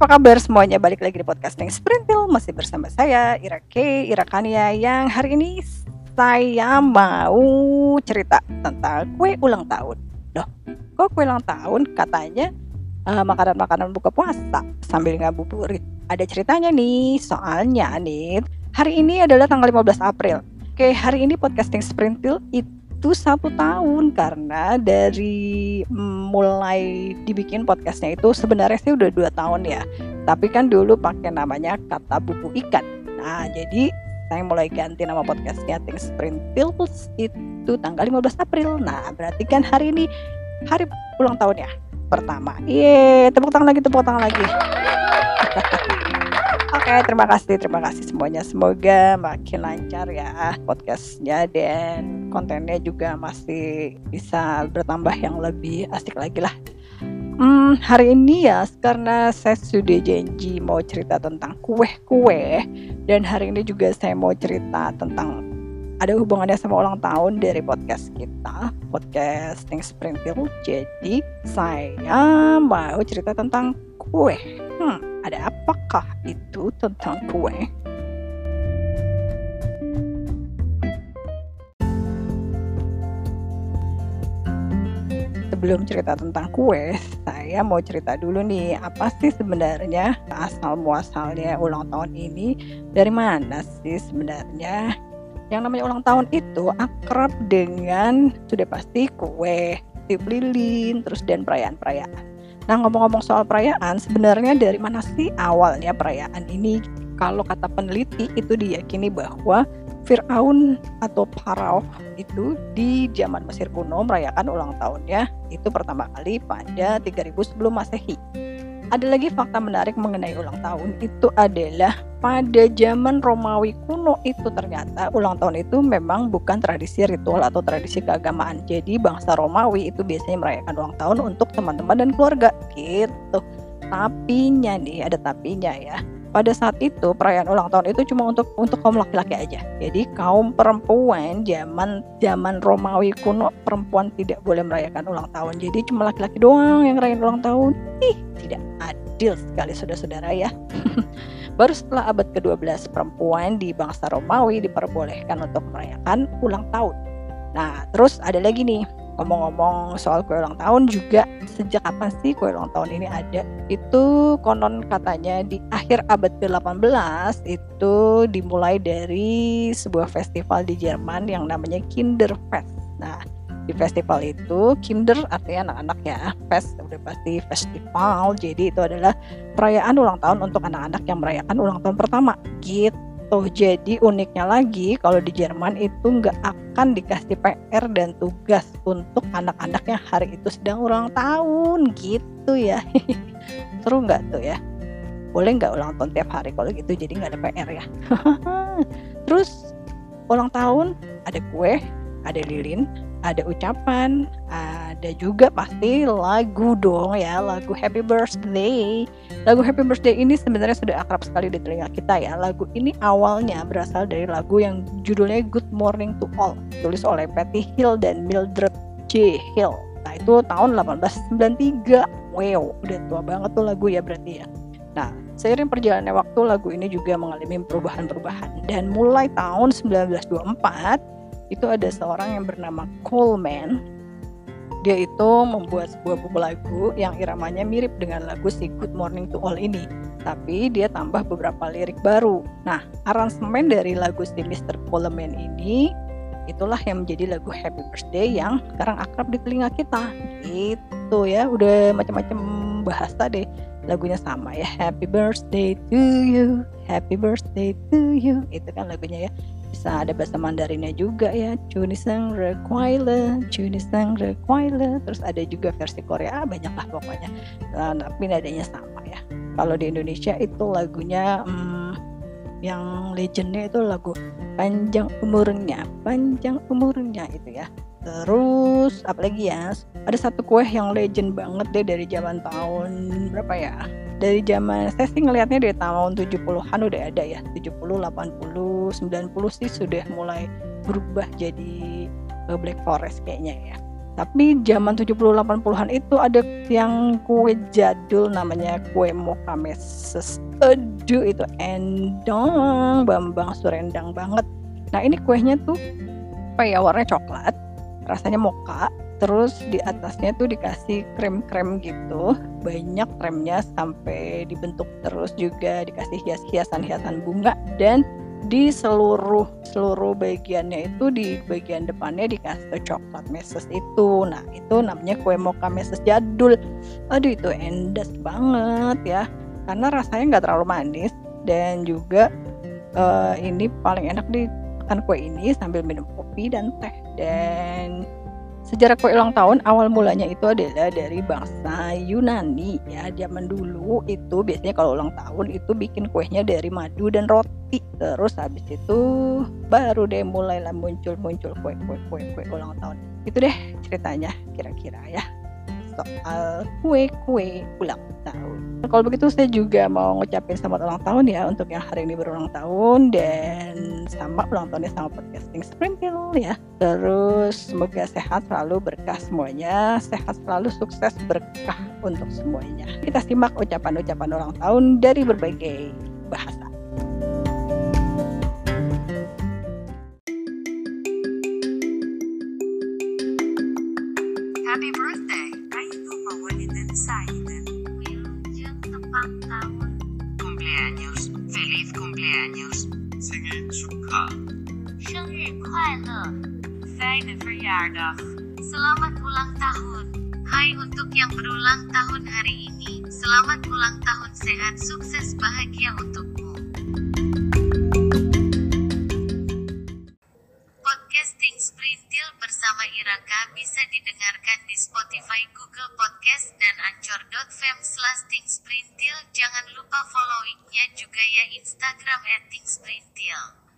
Apa kabar semuanya? Balik lagi di podcasting Sprintil. Masih bersama saya Ira K, Ira Kania Yang hari ini saya mau cerita tentang kue ulang tahun. Loh, kok kue ulang tahun? Katanya uh, makanan-makanan buka puasa sambil ngabuburit. Ada ceritanya nih, soalnya nih Hari ini adalah tanggal 15 April. Oke, hari ini podcasting Sprintil itu itu satu tahun karena dari mulai dibikin podcastnya itu sebenarnya sih udah dua tahun ya. Tapi kan dulu pakai namanya kata buku ikan. Nah jadi saya mulai ganti nama podcastnya Things Sprint Pills itu tanggal 15 April. Nah berarti kan hari ini hari ulang tahun ya? Pertama. Yeay, tepuk tangan lagi tepuk tangan lagi Oke, terima kasih, terima kasih semuanya. Semoga makin lancar ya podcastnya dan kontennya juga masih bisa bertambah yang lebih asik lagi lah. Hmm, hari ini ya karena saya sudah janji mau cerita tentang kue-kue dan hari ini juga saya mau cerita tentang ada hubungannya sama ulang tahun dari podcast kita, podcast Think Springfield. Jadi saya mau cerita tentang kue. Hmm, ada apakah itu tentang kue? Sebelum cerita tentang kue, saya mau cerita dulu nih, apa sih sebenarnya asal muasalnya ulang tahun ini? Dari mana sih sebenarnya? Yang namanya ulang tahun itu akrab dengan sudah pasti kue, tip lilin, terus dan perayaan-perayaan. Nah ngomong-ngomong soal perayaan, sebenarnya dari mana sih awalnya perayaan ini? Kalau kata peneliti itu diyakini bahwa Fir'aun atau Parao itu di zaman Mesir kuno merayakan ulang tahunnya itu pertama kali pada 3000 sebelum Masehi. Ada lagi fakta menarik mengenai ulang tahun itu adalah pada zaman Romawi kuno itu ternyata ulang tahun itu memang bukan tradisi ritual atau tradisi keagamaan. Jadi bangsa Romawi itu biasanya merayakan ulang tahun untuk teman-teman dan keluarga gitu. Tapinya nih ada tapinya ya pada saat itu perayaan ulang tahun itu cuma untuk untuk kaum laki-laki aja. Jadi kaum perempuan zaman zaman Romawi kuno perempuan tidak boleh merayakan ulang tahun. Jadi cuma laki-laki doang yang ngerayain ulang tahun. Ih, tidak adil sekali saudara-saudara ya. Baru setelah abad ke-12 perempuan di bangsa Romawi diperbolehkan untuk merayakan ulang tahun. Nah, terus ada lagi nih ngomong-ngomong soal kue ulang tahun juga sejak kapan sih kue ulang tahun ini ada? Itu konon katanya di akhir abad ke-18 itu dimulai dari sebuah festival di Jerman yang namanya Kinderfest. Nah, di festival itu Kinder artinya anak-anak ya fest udah pasti festival jadi itu adalah perayaan ulang tahun untuk anak-anak yang merayakan ulang tahun pertama gitu gitu. Jadi uniknya lagi kalau di Jerman itu nggak akan dikasih PR dan tugas untuk anak-anak yang hari itu sedang ulang tahun gitu ya. Seru nggak tuh ya? Boleh nggak ulang tahun tiap hari kalau gitu jadi nggak ada PR ya. Terus ulang tahun ada kue, ada lilin, ada ucapan, ada juga pasti lagu dong ya, lagu Happy Birthday. Lagu Happy Birthday ini sebenarnya sudah akrab sekali di telinga kita ya. Lagu ini awalnya berasal dari lagu yang judulnya Good Morning to All, tulis oleh Patty Hill dan Mildred J. Hill. Nah itu tahun 1893. Wow, udah tua banget tuh lagu ya berarti ya. Nah, seiring perjalanannya waktu lagu ini juga mengalami perubahan-perubahan dan mulai tahun 1924 itu ada seorang yang bernama Coleman dia itu membuat sebuah buku lagu yang iramanya mirip dengan lagu si Good Morning to All ini tapi dia tambah beberapa lirik baru. Nah aransemen dari lagu si Mr. Coleman ini itulah yang menjadi lagu Happy Birthday yang sekarang akrab di telinga kita. Itu ya udah macam-macam bahasa deh. Lagunya sama ya Happy Birthday to you Happy Birthday to you. Itu kan lagunya ya bisa ada bahasa Mandarinnya juga ya. Chunisang Requile Chunisang Requile terus ada juga versi Korea banyak lah pokoknya. Nah, tapi nadanya sama ya. Kalau di Indonesia itu lagunya hmm, yang legendnya itu lagu panjang umurnya panjang umurnya itu ya terus apalagi ya ada satu kue yang legend banget deh dari zaman tahun berapa ya? Dari zaman saya sih ngelihatnya dari tahun 70-an udah ada ya 70 80 90 sih sudah mulai berubah jadi uh, Black Forest kayaknya ya. Tapi zaman 70-80an itu ada yang kue jadul namanya kue mocha meses aduh itu endong bambang surendang banget. Nah ini kuenya tuh apa ya warnanya coklat rasanya mocha terus di atasnya tuh dikasih krem-krem gitu. Banyak kremnya sampai dibentuk terus juga dikasih hias-hiasan-hiasan bunga. Dan di seluruh seluruh bagiannya itu di bagian depannya dikasih coklat meses itu. Nah itu namanya kue mocha meses jadul. Aduh itu endas banget ya. Karena rasanya nggak terlalu manis. Dan juga uh, ini paling enak di makan kue ini sambil minum kopi dan teh dan Sejarah kue ulang tahun awal mulanya itu adalah dari bangsa Yunani ya. Zaman dulu itu biasanya kalau ulang tahun itu bikin kuenya dari madu dan roti. Terus habis itu baru deh mulailah muncul-muncul kue-kue kue-kue ulang tahun. Itu deh ceritanya kira-kira ya soal kue-kue ulang tahun. Kalau begitu saya juga mau ngucapin selamat ulang tahun ya untuk yang hari ini berulang tahun dan sama ulang tahunnya sama podcasting Sprintil ya. Terus semoga sehat selalu berkah semuanya, sehat selalu sukses berkah untuk semuanya. Kita simak ucapan-ucapan ulang tahun dari berbagai bahasa. cumpleaños. Zingen Selamat ulang tahun. Hai untuk yang berulang tahun hari ini. Selamat ulang tahun sehat sukses bahagia untukmu. Podcasting Sprintil bersama Iraka bisa didengarkan di Spotify, Google Podcast, dan Anchor.fm Sprintil. Jangan lupa following juga ya Instagram at Sprintil.